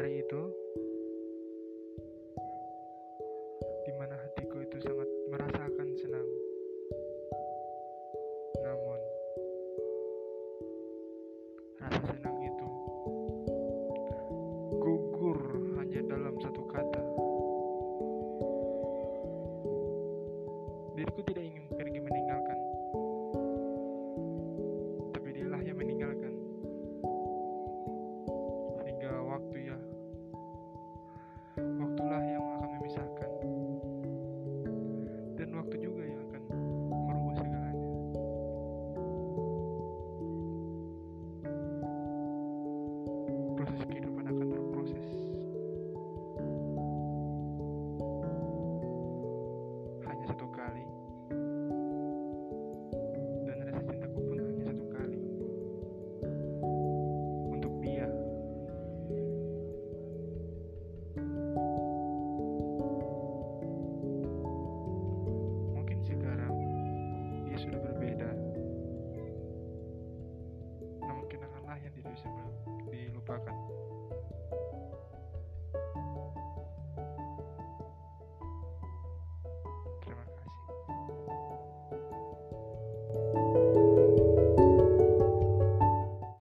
hari itu. Пока.